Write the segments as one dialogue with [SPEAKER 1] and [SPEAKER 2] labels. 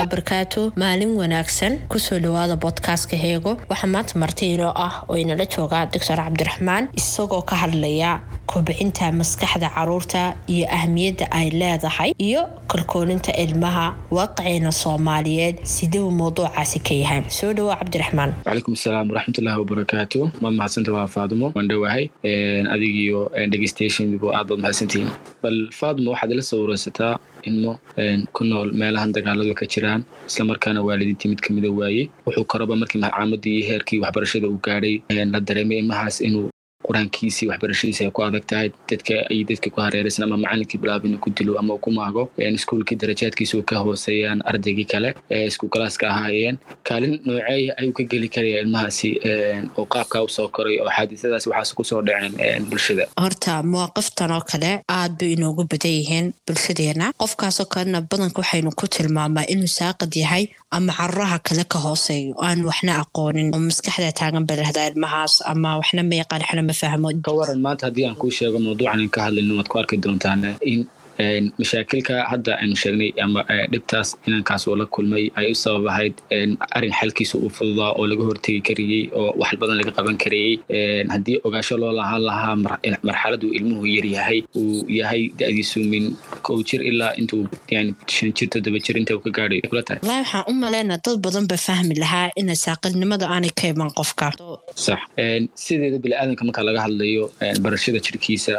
[SPEAKER 1] wabarakaatu maalin wanaagsan ku soo dhawaada bodkastka heego. Waxaa maanta marti inoo ah oo inala joogaa doctor cabdiraxmaan isagoo ka hadlaya kobcinta maskaxda carruurta iyo ahmiyadda ay leedahay iyo kalkoolinta ilmaha waaqiciina soomaaliyeed. Siduu mawduucaasi ka yahay? Soo dhawaa cabdiraxmaan
[SPEAKER 2] calaykum asalaam waraxmatullaahi wabarakaatu maad mahadsanta waa faadumo? Waan dhowahay adigiyo dhegeystayaashiinbu aad baad mahadsantihiin. Bal faadumo waxaad ila soo wareysataa ilmo ku nool meelahan dagaaladu ka jiraan islamarkaana waalidintii mid kamida waaye wuxuu karaba markii macaamadii iyo heerkii waxbarashada uu gaadhay la dareemay ilmahaas inuu qur'aankiisii waxbarashadiisi ay ku adag tahay dadka ay dadka ku hareeraysan ama macalinkii bilaaba inuu ku dilo ama ku maago iskuulkii darajaadkiisa ka hooseeyaan ardaygii kale ee isku kalaaska ahaayeen. Kaalin nooceeya ayuu ka geli karaya ilmahaasi oo qaabkaa u soo koray oo xaadiisadaas waxaas ku soo dhaceen bulshada.
[SPEAKER 1] Horta mawaaqiftan oo kale aad bay inoogu badan yihiin bulshadeena. Qofkaasoo kalena badanka waxaynu ku tilmaamaa inuu saaqad yahay ama caruraha kale ka hooseeyo aan waxna aqoonin oo maskaxda taagan ba lahdaa ilmahaas ama waxna ma yaqaan waxna ma fahmo
[SPEAKER 2] ka waran maanta haddii aan kuu sheego mawduucan in ka hadlayno waad ku arki doontaan in mashaakilka hadda aynu sheegnay ama dhibtaas inankaas oo la kulmay ay u sabab ahayd arrin xalkiisa uu fududaa oo laga hortegi karayey oo wax badan laga qaban karayey haddii ogaasho loo lahaan lahaa marxaladuu ilmuhu yaryahay uu yahay da'diisu min kow jir ilaa intuu shan jir toddoba jir inta uu ka gaadhay. Kula tahay.
[SPEAKER 1] Walahi waxaan u malaynaa dad badan ba fahmi lahaa ina saaqilnimada aanay ka iman qofka.
[SPEAKER 2] Sax. Sideeda biniaadanka marka laga hadlayo barashada jirkiisa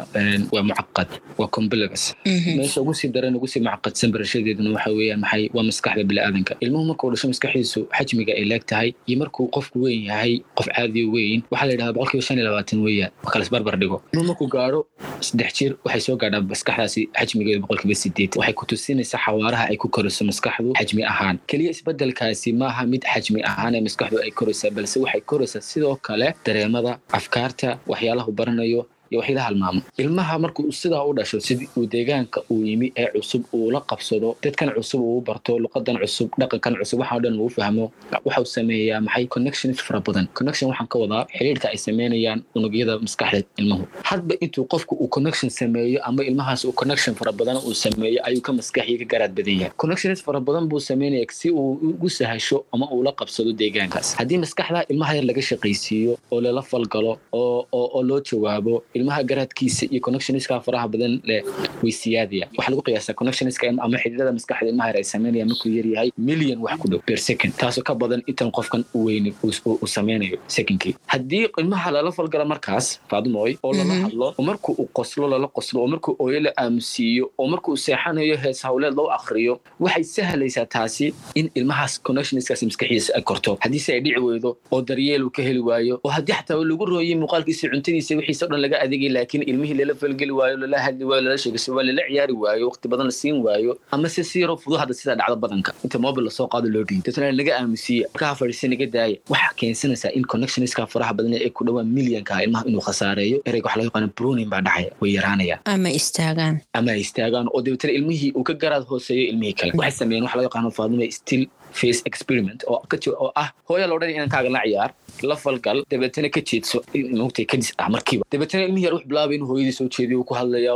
[SPEAKER 2] waa mucaqad waa complex meesha ugu sii daran ugu sii macqadsan barashadeeduna waxa weeyaan maxay waa maskaxda biniaadanka ilmuhu markuu dhasho maskaxdiisu xajmiga ay leeg tahay iyo markuu qofku weyn yahay qof caadiyo weyn waxaa la yidhahdaa boqolkiiba shan iyo labaatan weeyaan marka lasbarbar dhigo ilmuhu markuu gaadho saddex jir waxay soo gaadhaa maskaxdaasi xajmigeedu boqolkiiba sideed waxay ku tusinaysaa xawaaraha ay ku korayso maskaxdu xajmi ahaan keliya isbedelkaasi maaha mid xajmi ahaan ee maskaxdu ay koraysaa balse waxay koraysaa sidoo kale dareemada afkaarta waxyaalahu baranayo iyo waxila halmaamo. Ilmaha markuu sidaa u dhasho sidii uu deegaanka uu yimi ee cusub uu la qabsado dadkan cusub uu barto luqadan cusub dhaqankan cusub waxao dhan uu fahmo waxau sameeyaa maxay connections fara badan. Connection waxaan ka wadaa xiriirka ay sameynayaan unugyada maskaxda ilmuhu hadba intuu qofku uu connection sameeyo ama ilmahaas uu connection fara badan uu sameeyo ayuu ka maskaxiya ka garaad badan yahay. Connections fara badan buu sameynaya si uu ugu sahasho ama uu la qabsado deegaankaas. Haddii maskaxda ilmaha yar laga shaqaysiiyo oo lala falgalo oo loo jawaabo ilmaha garaadkiisa iyo connectionska faraha badan leh way siyaadaya waxaa lagu qiyaasaa connectionska ama xididada maskaxda ilmaha ay sameynaya markuu yar yahay million wax ku dhow per second taasoo ka badan intan qofkan u weyni uu sameynayo secondkii. Haddii ilmaha lala falgalo markaas faadumooy oo lala hadlo oo markuu uu qoslo lala qoslo oo markuu ooyo la aamusiiyo oo markuu seexanayo hees hawleed loo akriyo waxay sahlaysaa taasi in ilmahaas connectionskaasi maskaxiisa ay korto. Haddiise ay dhici weydo oo daryeel uu ka heli waayo oo haddii xataa lagu rooyay muuqaalkiisa cuntadiisa wixiisa o dhan laga adeegay laakiin ilmihii lala falgeli waayo lala hadli waayo lala sheegayso waa lala ciyaari waayo waqti badan la siin waayo ama se si yaroo fudu hadda sidaa dhacda badanka. Inta mobil la soo qaado loo dhiibo dadna naga aamusiiya markaa fadhiisa naga daaya waxaa keensanaysaa in connectionska faraha badan ee ku dhawaan millionka ilmaha inuu khasaareeyo. Ereyga waxa laga yaqaana bruning baa dhacaya way yaraanayaan.
[SPEAKER 1] Ama istaagaan.
[SPEAKER 2] Ama istaagaan oo dabeetana ilmihii uu ka garaad hooseeyo ilmihii kale. Waxay sameeyeen waxa laga yaqaano faaduma still face experiment oo ah hooya loo dhan inankaaga la ciyaar la falgal dabeetana ka jeedso mugtay kadis ah markiiba. Dabeetana ilmihi yar wux bilaabay inuu hooyadii soo jeediyo uu ku hadlaya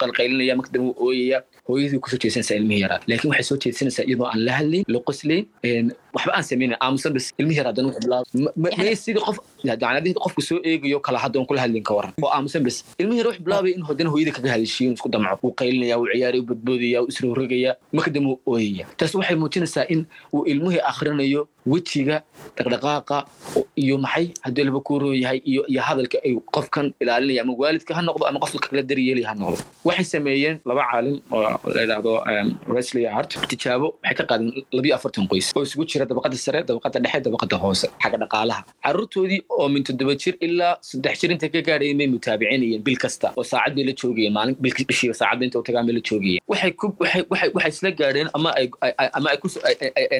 [SPEAKER 2] qalqaylinaya marka dambe uu ooyaya hooyadii ku soo jeedsanaysaa ilmihi yaraa laakiin waxay soo jeedsanaysaa iyadoo aan la hadlayn la qoslayn waxba aan sameynayn aamusan bas ilmihi yar haddana wuxuu bilaabay. Sidii qof dacnadii qofku soo eegayo kala hadda on kula hadlin ka waran oo aamusan bas ilmihi yar wuxuu bilaabay in haddana hooyadii kaga hadashiyo isku damco. Uu qaylinaya uu ciyaaraya uu badboodaya uu isrogrogaya marka dambe uu ooyaya. Taas waxay muujinaysaa in uu ilmihii akhrinayo wejiga dhaqdhaqaaqa iyo maxay haddii laba kuuroo yahay iyo hadalka ay qofkan ilaalinaya ama waalidka ha noqdo ama qofka kala daryeelaya ha noqdo. Waxay sameeyeen laba caalim oo la yidhaahdo wesley art tijaabo waxay ka qaadeen labiyo afartan qoys oo isugu jira dabaqada sare dabaqada dhexe dabaqada hoose xagga dhaqaalaha. Carruurtoodii oo min toddoba jir ilaa saddex jir inta ka gaadhayeen bay mutaabicinayeen bil kasta oo saacad bay la joogayeen maalin bishiiba saacadda inta u tagaan bay la joogayeen waxay ku waxay waxay waxay isla gaadheen ama ay ama ay ku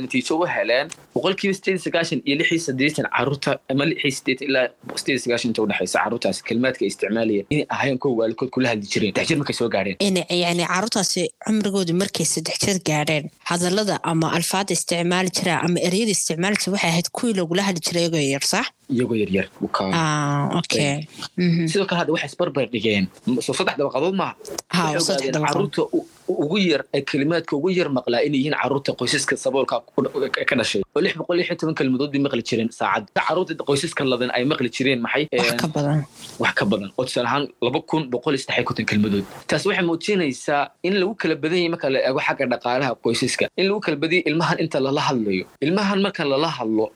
[SPEAKER 2] natiijo u heleen boqolkiiba sideed sagaashan iyo lixii saddeetan carruurta ama lixii sideetan ilaa sideed sagaashan inta udhexaysa carruurtaas kalimaadka ay isticmaalayeen inay ahaayeen kuwa waalidkood kula hadli jireen. Saddex jir markay soo gaadheen.
[SPEAKER 1] Yani carruurtaasi cumrigoodu markay saddex jir gaadheen hadallada ama alfaada isticmaali jiraa ama ereyada isticmaali jira waxay ahayd kuwii lagula hadli jiray iyagoo yar sax?
[SPEAKER 2] Iyagoo yaryar sidoo kale hadda waxay isbarbar dhigeen. Soo saddex dabaqadood maaha. Carruurta ugu yar kelimaadka ugu yar maqlaa inay yihiin carruurta qoysaska saboolka ka dhashay. Oo lix boqol lix toban kelmadood bay maqli jireen saacad. Caruurta qoysaska ladan ay maqli jireen maxay
[SPEAKER 1] wax ka badan.
[SPEAKER 2] oo tusaale ahaan laba kun boqol iyo saddex iyo konton kelmadood. Taas waxay muujinaysaa in lagu kala badan yahay marka la eego xagga dhaqaalaha qoysaska. In lagu kala badan yahay ilmahan inta lala hadlayo. Ilmahan marka lala hadlo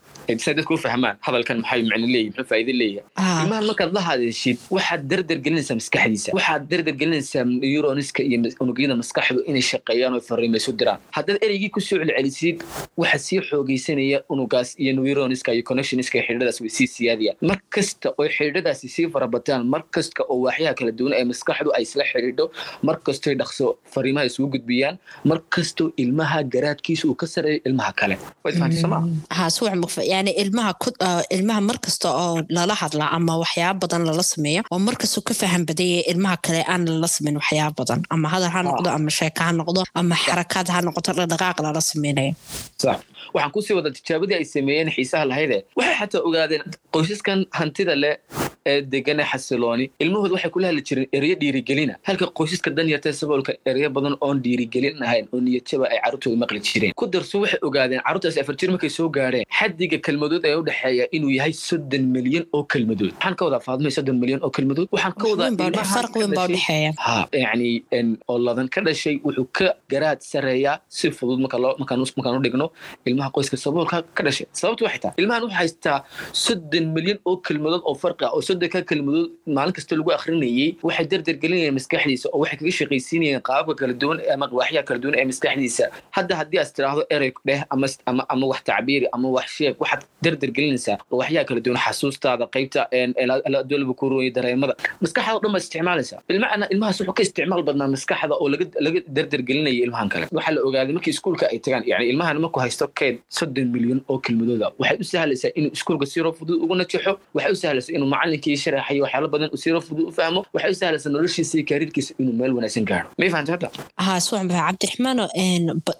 [SPEAKER 2] say dadku u fahmaan hadalkan maxay macno leeyahy muxuu faa'iido leeyahay ilmahan markaad la hadashid waxaad dardar gelinaysaa maskaxdiisa waxaad dardar gelinaysaa neuroniska iyo unugyada maskaxdu inay shaqeeyaan oo fariimaysu diraan haddaad ereygii ku soo celcelisid waxa sii xoogaysanaya unugaas iyo neuroniska iyo connectioniska iyo xidhiidhadaas way sii siyaadayaan mar kasta oo xidhiidhadaasi sii farabataan mar kasta oo waaxyaha kala duwan ee maskaxdu ay isla xidhiidho mar kastoy dhaqso fariimaha isugu gudbiyaan mar kastoo ilmaha garaadkiisa uu ka sareeyo ilmaha kale
[SPEAKER 1] yani ilmaha ilmaha mar kasta oo lala hadla ama waxyaaba badan lala sameeyo oo markastoo ka faham badaya ilmaha kale aan lala sameyn waxyaaba badan ama hadal ha noqdo ama sheeka ha noqdo ama xarakaad ha noqoto dhaqdhaqaaq lala sameynayo.
[SPEAKER 2] Sax. Waxaan ku sii wada tijaabadii ay sameeyeen xiisaha lahayde waxay xataa ogaadeen qoysaskan hantida leh ee degane xasilooni ilmahood waxay kula hadli jireen ereyo dhiirigelina halka qoysaska danyarta saboolka ereyo badan oon dhiirigelin ahayn oo niyadjaba ay carruurtooda maqli jireen. Ku darso waxay ogaadeen carruurtaas afar jir markay soo gaareen. Xaddiga kelmadood ee u dhexeeya inuu yahay soddon milyan oo kelmadood. Waxaan ka wadaa faadmay soddon milyan oo kelmadood. Waxaan ka wadaa yani oo ladan ka dhashay wuxuu ka garaad sareeyaa si fudud markaan u dhigno ilmaha qoyska saboolka ka dhashay. Sababtu waxay tahay ilmahan wuxuu haystaa soddon milyan oo kelmadood oo farqi ah oo soddonka kelmadood maalin kasta lagu akrinayey waxay dardar gelinayaan maskaxdiisa oo waxay kaga shaqaysiinayaan qaababka kala duwan ama waaxyaha kala duwan ee maskaxdiisa. Hadda haddii aad tiraahdo erey dheh ama wax tacbiiri ama wax sheeg waxaad dardar gelinaysaa waxyaha kala duwan xasuustaada qaybta dolba ku ruwaya dareemada. Maskaxda dhan baad isticmaalaysaa. Ilmacana ilmahaas wuxuu ka isticmaal badnaa maskaxda oo laga laga dardar gelinaya ilmahan kale. Waxaa la ogaaday markii iskuulka ay tagaan yani ilmahan markuu haysto keed soddon milyan oo kelmadooda waxay u sahlaysaa inuu iskuulka siro fudud ugu najaxo waxay u sahlaysaa inuu macalinkii sharaxayo waxyaalo badan siro fudud u fahmo waxay u sahlaysaa noloshiisa iyo kariirkiisa inuu meel wanaagsan gaaro. May fahantay hadda?
[SPEAKER 1] Haa suwax baxa cabdiraxmaano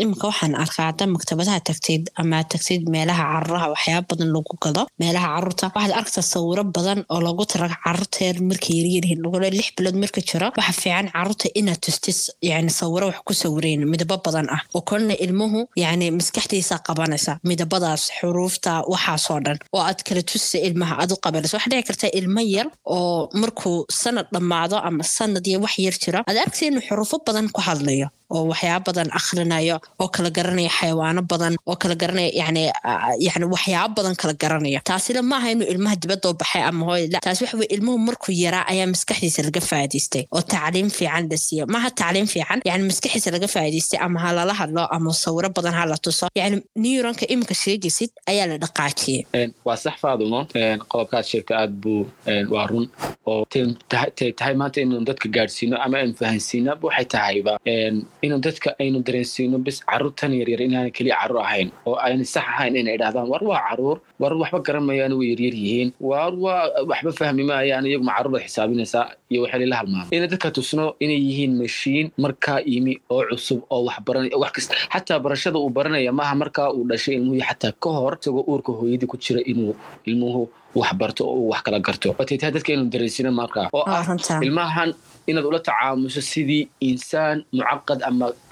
[SPEAKER 1] imika waxaan arkaa hadda maktabadaha tagtid ama tagtid meelaha caruraha waxyaaba badan lagu gado meelaha carruurta. Waxaad arktaa sawiro badan oo lagu taraga carruurteer markay yaryaryihiin lagule lix bilood marka jiro. Waxa fiican carruurta inaad tustis yani sawiro wax ku sawireen midabo badan ah. Oo kolna ilmuhu yani maskaxdiisa qabanaysa midabadaas xuruufta waxaasoo dhan. Oo aad kala tusisa ilmaha aad u qabanaysa. Waxaa dhici karta ilmo yar oo markuu sanad dhammaado ama sanad iyo wax yar jiro aad arkta inuu xuruufo badan ku hadlayo oo waxyaaba badan akhrinayo oo kala garanaya xayawaano badan oo kala garanaya yani yani waxyaaba badan kala garanaya taasina maaha inuu ilmaha dibadoo baxay ama hooy taas waxa weye ilmuhu markuu yaraa ayaa maskaxdiisa laga faa'idaystay oo tacliim fiican la siiyo. Maaha tacliim fiican? Yani maskaxdiisa laga faa'idaystay ama ha lala hadlo ama sawiro badan ha la tuso. Yani neuronka iminka sheegaysid ayaa la dhaqaajiyey.
[SPEAKER 2] Waa sax faadumo qodobkaad sheegta aad buu waa run oo tahay maanta inuu dadka gaadhsiino ama aynu fahansiino waxay tahayba inuu dadka aynu dareensiino bis carruurtan yaryar inaana keliya carruur ahayn oo ayna sax ahayn inay idhahdaan war waa carruur war waxba garan mayaan way yaryar yihiin war waa waxba fahmi maayaan iyaguma carruur baad xisaabinaysaa iyo waxay lala ina dadka tusno inay yihiin mashiin markaa yimi oo cusub oo wax baranaya wax kasta xataa barashada uu baranaya maaha markaa uu dhashay ilmuhu xataa ka hor isagoo uurka hooyadii ku jira inuu ilmuhu wax barto oo wax kala garto. Watay tahay dadka inuu dareensiino markaa? Oo ah ilmahan inaad ula tacaamusho sidii insaan mucaqad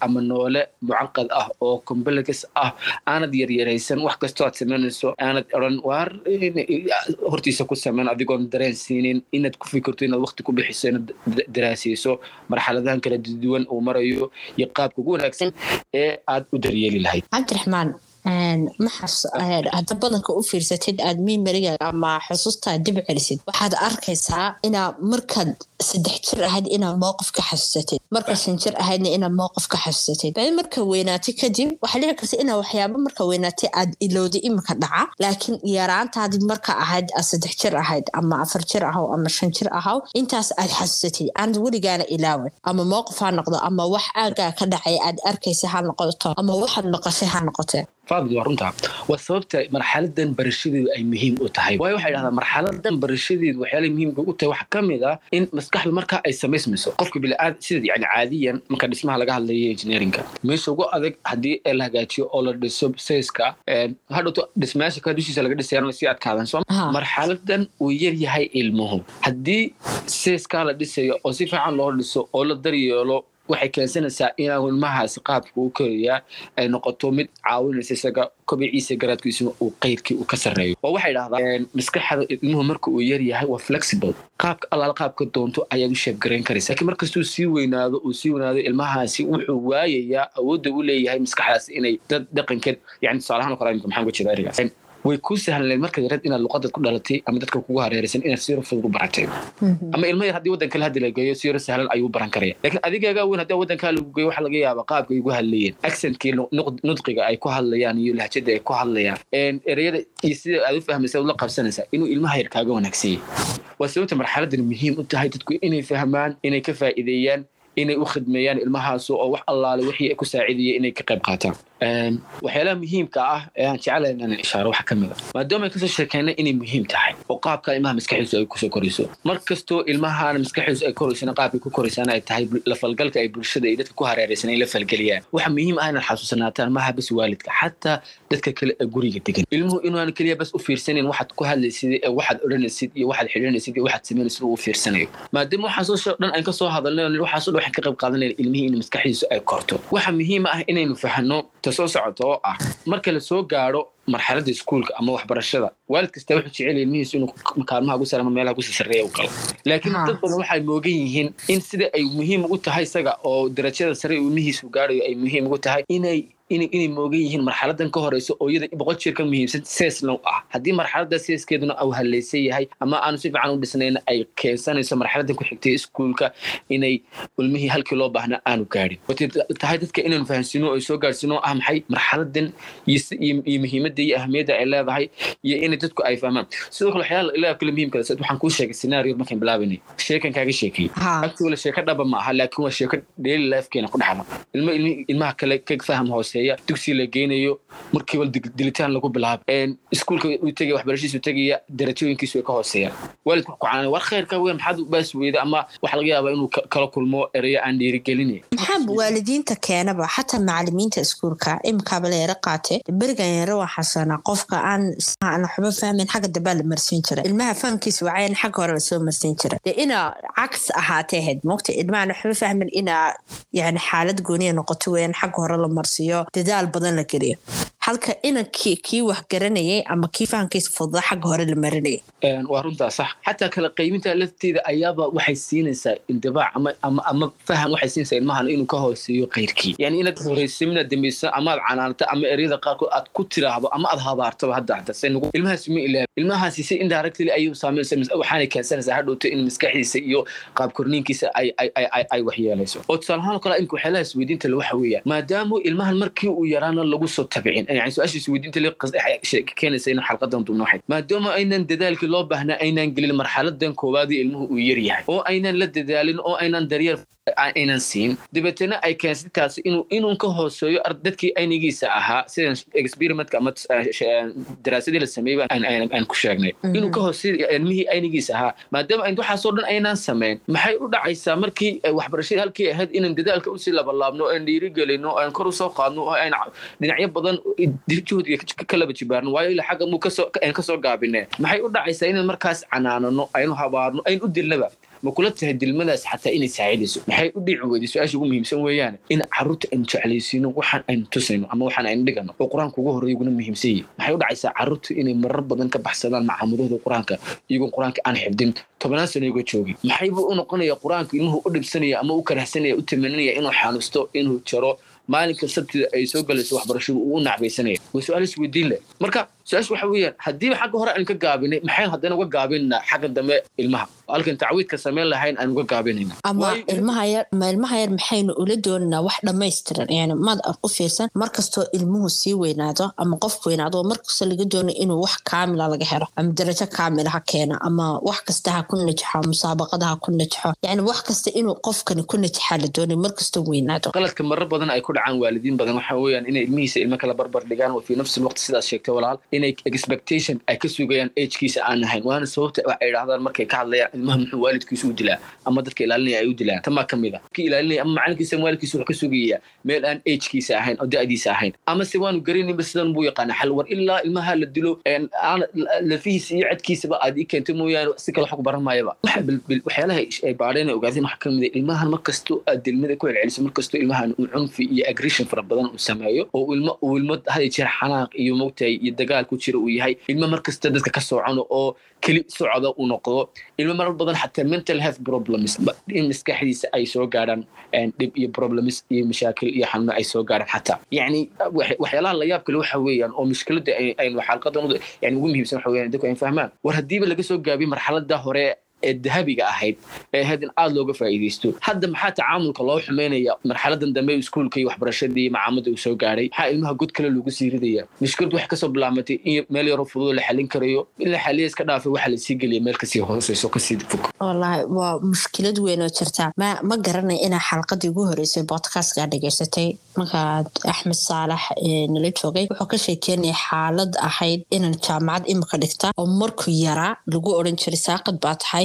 [SPEAKER 2] ama noole mucaqad ah oo complex ah. Aanad yaryaraysan wax kastoo aad samaynayso aanad odhan waar hortiisa ku samayn adigoon dareen siinin inaad ku fikirto inaad waqti ku bixiso inaad daraasayso marxaladahan kala duwan uu marayo iyo qaabka ugu wanaagsan ee aad u daryeeli lahayd.
[SPEAKER 1] Cabdiraxmaan hadda badanka u fiirsatid aad mimariga ama xusuustaa dib celisid. Waxaad arkaysaa inaa markaad saddex jir ahayd inaad mowqif ka xasuusatid markaad shan jir ahaydna inaad mowqif ka xasuusatid badi marka weynaatay kadib waxaa dhici karta inaa waxyaaba marka weynaatay aad ilowday imika dhaca laakiin yaraantaadii marka ahayd aad saddex jir ahayd ama afar jir ahaw ama shan jir ahaw intaas aad xasuusatid aanad weligaana ilaawan ama mowqif ha noqdo ama wax aagaa ka dhacay aad arkaysa ha noqoto ama waxaad noqotay ha noqotee
[SPEAKER 2] faadid waa runtaa waa sababta marxaladan barashadeedu ay muhiim u tahay waayo waxay dhahdaa marxaladan barashadeedu waxyaalaha muhiimka u tahay waxaa ka mid ah in maskaxdu markaa ay samaysmayso qofka biliaad sida yani caadiyan marka dhismaha laga hadlayo engineeringa meesha ugu adag haddii la hagaajiyo oo la dhiso sayska hadhowto dhismayaasha kale dushiisa laga dhisayaan sii adkaadan. Soo marxaladan uu yar yahay ilmuhu. Haddii sayskaa la dhisayo oo si fiican loo dhiso oo la daryeelo waxay keensanaysaa inuu ilmahaasi qaabka uu korayaa ay noqoto mid caawinaysa isaga kobiciisa garaadkiisuna uu qayrkii uu ka sarreeyo. Oo waxay dhahdaa maskaxda ilmuhu marka uu yar yahay waa flexible. Qaabka allaala qaabka doonto ayaad u sheebgarayn karaysa laakiin markastuu sii weynaado uu sii weynaado ilmahaasi wuxuu waayayaa awoodda u leeyahay maskaxdaasi inay dad dhaqankeed yani tusaalahaan oo kale maxaan uga jeeda erigaas way kuu sahlaneen markaad yareed inaad luqadad ku dhalatay ama dadka kugu hareeraysan inaad siiro fudud u baratay. Ama ilmo yar haddii waddan kale haddi la geeyo siiro sahlan ayuu baran karaya. Laakiin adigaagaa weyn haddii waddankaa lagu geeyo waxaa laga yaabaa qaabka ay ugu hadlayeen. Accentkii nudqiga ay ku hadlayaan iyo lahjada ay ku hadlayaan. Ereyada iyo sida aad u fahmaysa la qabsanaysaa inuu ilmaha yar kaaga wanaagsiiyey waa sababta marxaladan muhiim u tahay dadku inay fahmaan inay ka faa'iideeyaan inay u khidmeeyaan ilmahaasu oo wax allaale wixii ku saacidaya inay ka qayb qaataan waxyaalaha muhiimka ah ee aan jecelahay inaan ishaaro waxa ka mid a maadaama ay ka soo sheekeynay inay muhiim tahay oo qaabka ilmaha maskaxiisu ay ku soo korayso. Mar kastoo ilmahaana maskaxiisu ay koraysana qaabkay ku koraysana ay tahay la falgalka ay bulshada iyo dadka ku hareeraysan ay la falgeliyaan waxa muhiim ah inaad xasuusanaataan maha bas waalidka xataa dadka kale ee guriga degan ilmuhu inuaan keliya bas u fiirsanin waxaad ku hadlaysid ee waxaad odhanaysid iyo waxaad xidhanaysid iyo waxaad samaynaysid uu fiirsanayo. Maadaama waxaasoo dhan aan ka soo hadalnay waxaasoo dhan waxaan ka qayb qaadanayna ilmihii in maskaxdiisu ay korto. Waxa muhiim ah inaynu fahanno soo socota oo ah marka la soo gaaro marxaladda iskuulka ama waxbarashada waalid kasta wuxuu jecel ilmihiisu inuu sar ama meelaha ku sii sarreeya u galo. Laakiin dad badan waxay moogan yihiin in sida ay muhiim ugu tahay isaga oo darajada sare ilmihiisu gaarayo ay muhiim ugu tahay inay inay moogan yihiin marxaladan ka horeyso oo iyada boqol jeer ka muhiimsan seesna u ah. Haddii marxalada seeskeeduna uu hallaysan yahay ama aanu si fiican u dhisnayna ay keensanayso marxaladan ku xigtay iskuulka inay ilmihii halkii loo baahnaa aanu gaadhin watay tahay dadka inaynu fahansino oo soo gaadhsino ah maxay marxaladan iyo muhiimadda iyo ahmiyadda ay leedahay iyo inay dadku ay fahmaan? Sidoo kale waxyaala ilaah kale muhiimka waxaan kuu sheegay scenario markaan bilaabanay sheekan kaaga sheekay agtoola sheeko dhaba ma aha laakiin waa sheeko daily lifekeena ku dhexda ilmo ilmaha kale ka faham hoose dugsi la geynayo markiiba dilitaan lagu bilaabo iskuulka uu tegaya waxbarashadiisu tegaya darajooyinkiisu way ka hooseeyaan waalidku ku caanay war khayrka weyn maxaad baas weyda ama waxa laga yaabaa inuu kala kulmo ereyo aan dhiirigelinayn?
[SPEAKER 1] Maxaa waalidiinta keenaba xataa macalimiinta iskuulka yara qaate berigan yara waa xasanaa qofka aan waxba fahmayn xagga dambaa la marsiin jira ilmaha fahamkiisa wacayan xagga hore la soo marsiin jira dee inaa cags ahaatee ahayd mogta ilmahan waxba fahmin inaa yani xaalad gooniya noqoto weeyaan xagga hore la marsiiyo dadaal badan la geliyo halka inankii kii wax garanayay ama kii fahamkiisa fududa xagga hore la marinayay
[SPEAKER 2] waa runtaa sax. Xataa kala qaybinta lafteeda ayaaba waxay siinaysaa indibaac ama faham waxay siinaysaa ilmahan inuu ka hooseeyo kayrkii yani inaad horeysamina dambayso ama aad canaanto ama eryada qaarkood aad ku tiraahdo ama aad habaartaba hadda nagu ilmahaasi ma ilaabi ilmahaasi si indirectly ayuu saameynaysa waxaanay keensanaysaa hadhowto in maskaxdiisa iyo qaab korniinkiisa ay ay waxyeelayso oo tusaalahaan oo kale imka waxyaalaha isweydiinta le waxa weeyaan. Maadaama ilmahan markii uu yaraana lagu soo tabicin yani su'aasha isweydiinta le keenaysa in xalqadan duubna waxay maadaama aynan dadaalkii loo baahnaa aynaan gelin marxaladan koowaadii ilmuhu uu yar yahay oo aynan la dadaalin oo aynan daryeel aynan siin. Dabeetana ay keensay taasi inuu ka hooseeyo dadkii aynigiisa ahaa sidan experimentka ama daraasadii la sameeyey aan ku sheegnay. Inuu ka hooseeyo ilmihii aynigiisa ahaa maadaama ayn waxaasoo dhan aynaan samayn maxay u dhacaysaa markii waxbarashadii halkii ahayd inaan dadaalka u sii labalaabno oo aan dhiirigelino oo aan kor u soo qaadno oo aan dhinacyo badan juhdiga ka laba jibaarno waayo ila xagga muu aan ka soo gaabine maxay u dhacaysaa inaan markaas canaanano aynu habaarno ayn u dilnaba ma kula tahay dilmadaas xataa inay saacidayso? Maxay u dhici weyday su'aasha ugu muhiimsan weeyaan? In carruurta aynu jeclaysiino waxaan aynu tusayno ama waxaan aynu dhigano oo qur'aanka ugu horreeya uguna muhiimsan yahi maxay u dhacaysaa carruurta inay marar badan ka baxsadaan macaamudahooda qur'aanka iyagoo qur'aanka aan xifdin? Tobnaan sano iga joogin maxay buu u noqonaya qur'aanka ilmuhu u dhibsanaya ama u karahsanaya u tamananaya inuu xanuusto inuu jaro? Maalinka sabtida ay soo galayso waxbarashadu uu u nacbaysanaya. Waa su'aal isweydiin leh. Marka su'aasha waxa weeyaan haddiiba xagga hore aan ka gaabinay maxayn haddana uga gaabinaa xagga dambe ilmaha? Halkan tacwiidka samayn lahayn aan uga gaabinayna.
[SPEAKER 1] Ama ilmaha yar ma ilmaha yar maxaynu ula dooninaa wax dhammaystiran? Yani maad u fiirsan markastoo ilmuhu sii weynaado ama qof weynaado markasta laga doono inuu wax kaamila laga helo ama darajo kaamila ha keena ama wax kasta ha ku najaxo musaabaqada ha ku najaxo. Yani wax kasta inuu qofkani ku najaxaa la doonay markastoo weynaado.
[SPEAKER 2] Qaladka marar badan ay ku dhacaan waalidiin badan waxa weeyaan inay ilmihiisa ilmo kala barbar dhigaan wa fii nafsi lwaqti sidaas sheegtay walaal inay expectation ay ka sugayaan agkiisa aan ahayn. Waana sababta waxay idhahdaan markay ka hadlayaan ilmaha muxuu waalidkiisu u dilaa ama dadka ilaalinaya ay u dilaan. Tamaa ka mid a ki ilaalinaya ama macalinkiisa waalidkiisa wuxuu ka sugayaa meel aan agkiisa ahayn oo da'diisa ahayn. Ama se waanu garanayba sidan buu yaqaana xal war ilaa ilmaha la dilo lafihiisa iyo cadkiisaba aad ii keentay mooyaane si kale ku baran maayaba waxyaalaha ay baadheen ogaadeen waxaa ka mid a ilmahan markastoo aad dilmada ku celceliso markastoo ilmahan uu cunfi iyo aggression fara badan uu sameeyo oo ilmo uu ilmo hada jeer xanaaq iyo mogtahay iyo dagaal ku jira uu yahay ilmo markasta dadka ka soocono oo keli socda uu noqdo ilmo marar badan xataa mental health problems in maskaxdiisa ay soo gaadhaan dhib iyo problems iyo mashaakil iyo xanuuno ay soo gaadhaan xataa yacni waxyaalaha la yaab kale waxa weeyaan oo mushkiladda aynu xalqadan yani ugu muhiimsan waxa weeyaan dadku ay fahmaan. War haddiiba laga soo gaabiyo marxaladda hore ee dahabiga ahayd ee ahayd in aada looga faa'iidaysto. Hadda maxaa tacaamulka loo xumaynaya marxaladan dambe iskuulka iyo waxbarashadii iyo macaamada uu soo gaadhay maxaa ilmaha god kale loogu sii ridaya mushkiladu waxay ka soo bilaamatay in meel yaroo fududoo la xalin karayo. In la xaliya iska dhaafay waxaa la sii geliya meel ka sii hooseyso ka sii fog.
[SPEAKER 1] Wallaahi waa mushkilad weyn oo ma ma garanay inaa xalqadii ugu horeysay bodkastkaa dhegaysatay? Markaad axmed saalax nala joogay wuxuu ka sheekeynaya xaalad ahayd inaan jaamacad imika dhigta oo markuu yaraa lagu odhan jiray saaqad baa tahay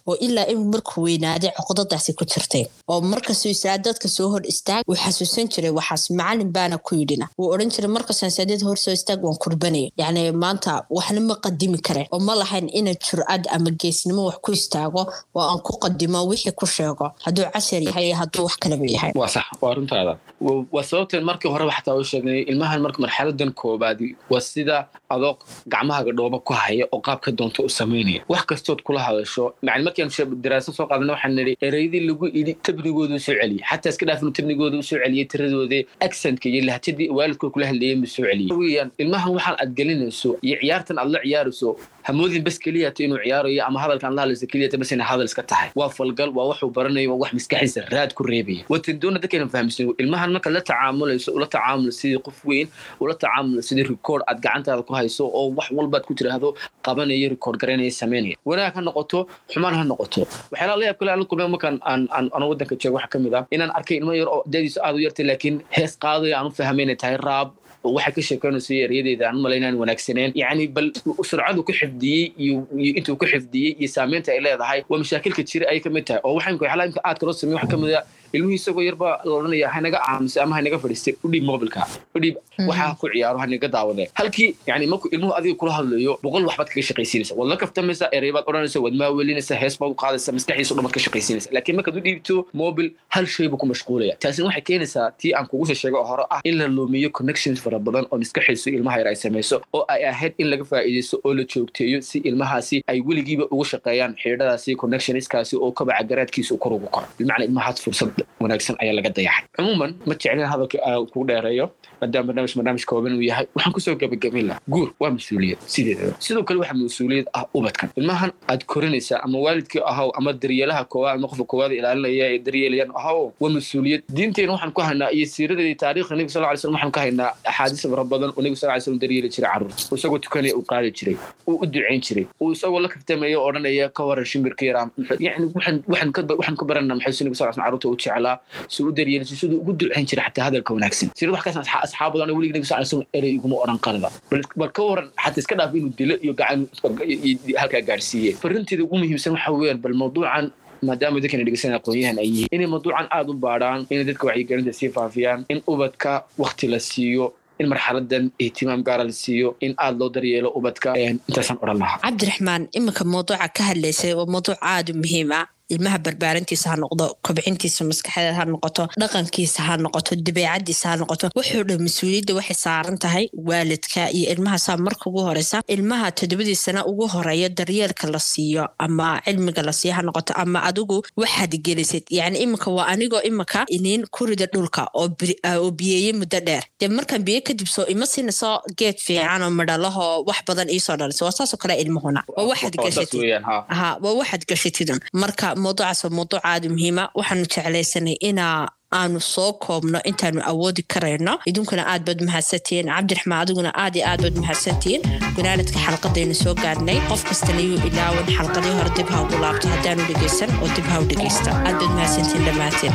[SPEAKER 1] oo ilaa in markuu weynaaday coqdadaasi ku jirtay oo markasuu isaa dadka soo hor istaag wuu xasuusan jiray waxaas macalin baana ku yidhina. wuu odhan jiray markasaan saadada hor soo istaag waan kurbanaya yacni maanta waxna ma qadimi karen oo ma lahayn ina jurcad ama geesnimo wax ku istaago oo aan ku qadimo wixii ku sheego. hadduu cashar yahay hadduu wax kalaba yahay.
[SPEAKER 2] Waa sax waa runtaada. Waa sababteen markii horeba xataa u sheegnay ilmahan marka marxaladan koobaadi waa sida adoo gacmahaaga dhooba ku haya oo qaabka doonto u samaynaya wax kastood kula hadasho macni markian daraaso soo qaadana waxaan nidhi ereyadii lagu idhi tabnigooda u soo celiyey. Xataa iska dhaafinu tabnigooda u soo celiyey tiradooda accentka iyo lahjadii waalidkood kula hadleeyeen buu soo celiyey. Ilmahan waxaan aad gelinayso iyo ciyaartan aad la ciyaarayso hamoodin bas keliyata inuu ciyaarayo ama hadalkaan la keliyata bas hadal iska tahay. Waa falgal waa waxuu baranayo waa wax maskaxiisa raad ku reebaya watan doona dadkaynan fahamsan ilmahan marka la tacaamulayso ula tacaamulo sidii qof weyn ula tacaamulo sidii record aad gacantaada ku hayso oo wax walbaad ku tiraahdo qabanayo record garanaya samaynaya wanaag ha noqoto xumaan ha noqoto. Waxyaalaha la yaab kale aan kulmay markaan aan aan waddanka joogo waxaa ka mid ah inaan arkay ilmo yar oo dadiisu aad u yartay laakiin hees qaadaya aan u fahmay tahay raab waxay ka sheekeynayso eryadeeda aan malay inaan wanaagsaneen yacni bal surcadu ku xifdiyey iyo intuu ku xifdiyey iyo saameynta ay leedahay waa mashaakilka jira ayay ka mid tahay. Oo imka aad kaloo sameey waxaa ka mid ah ilmihii isagoo yarba la odhanaya hanaga aamusay ama hanaga fadhiistay udhiib mobilka. Udhiib waxaa ku ciyaaro hanaga daawade halkii yani markuu ilmuhu adiga kula hadlayo boqol waxbaad kaga shaqaysiinaysa. Waad la kaftamaysa ereybaad odhanaysa waad maawelinaysa hees baad u qaadaysa maskaxiisa dhan baad ka shaqaysiinaysa. Laakiin markaad u dhiibto mobil hal shay buu ku mashquulaya. Taasina waxay keenaysaa tii aan kugu soo sheegay oo hore ah in la lumiyo connections fara badan oo maskaxiisu ilmaha yar ay samayso oo ay ahayd in laga faa'iidaysto oo la joogteeyo si ilmahaasi ay weligiiba ugu shaqeeyaan xidhadaasi connectionskaasi oo kabaca garaadkiisa kor ugu koro. Bimacnaa ilmahaas fursad wanaagsan ayaa laga dayaxay. Cumuuman ma jeclin hadalka kugu dheereeyo maadaama barnaamij barnaamij kooban uu yahay. Waxaan ku soo gabagabayn lahaa. Guur waa mas'uuliyad sideedaba sidoo kale waxaa mas'uuliyad ah ubadkan. Ilmahan aad korinaysaa ama waalidkii ahaw ama daryeelaha koowaad ama qofka koowaad ilaalinaya ee daryeelayan ahaw waa mas'uuliyad. Diinteena waxaan ku haynaa iyo siirada iyo taariikhda nebiga sal ly slam waxaan ka haynaa axaadiis fara badan oo nebiga sal ly slam daryeeli jiray carruur uu isagoo tukanaya uu qaadi jiray uu u ducayn jiray uu isagoo la kaftamaya oo odhanaya ka waran shimbirka yaraa yani waxaan ka baranaa maxay su nebiga sal slam carruurta u jeclaa si u daryeelisay siduu ugu ducayn jiray xataa hadalka wanaagsan sida wax kaas asxaab badan weliga nebiga sal slam erey iguma odhan qalada bal ka waran xataa iska dhaaf inuu dilo iyo gacan halkaa gaadhsiiye farinteeda ugu muhiimsan waxa weeyaan bal mawduucan maadaama dadkana dhegeysan aqoonyahan ay yihiin inay mawduucan aada u baadhaan inay dadka wacyigelinta sii faafiyaan in ubadka wakti la siiyo in marxaladan ihtimaam gaara la siiyo in aada loo daryeelo ubadka intaasaan odhan lahaa
[SPEAKER 1] cabdiraxmaan iminka mawduuca ka hadlaysay waa mawduuc aada u muhiim ah ilmaha barbaarintiisa ha noqdo kobcintiisa maskaxdeed ha noqoto dhaqankiisa ha noqoto dabeecadiisa ha noqoto wuxuu dhan mas'uuliyadda waxay saaran tahay waalidka iyo ilmaha saa marka ugu horeysa ilmaha toddobadii sana ugu horreeya daryeelka la siiyo ama cilmiga la siiyo ha noqoto ama adigu waxaad gelisid. Yacni iminka waa anigoo iminka iniin kurida dhulka oo biyeeye muddo dheer. Dee markaan biyo kadib soo ima siinayso geed fiican oo midhalahoo wax badan iisoo dhalisa. Waa saasoo kale ilmuhuna waa waxaad gashatid ha waa waxaad gashatidun marka mawduucaas waa mawduuc aada muhiima. Waxaanu jeclaysanay inaa aanu soo koobno intaanu awoodi karayno. Idinkuna aad baad mahadsantihiin cabdiraxmaan adiguna aad iyo aad baad mahadsantihiin gunaanadka xalqadaynu soo gaarnay qof kastana yuu ilaawan xalqadii hore dib ha ugu laabto. Haddaanu dhegaysan oo dib ha u dhegaysta aad baad mahadsantihiin dhammaanteen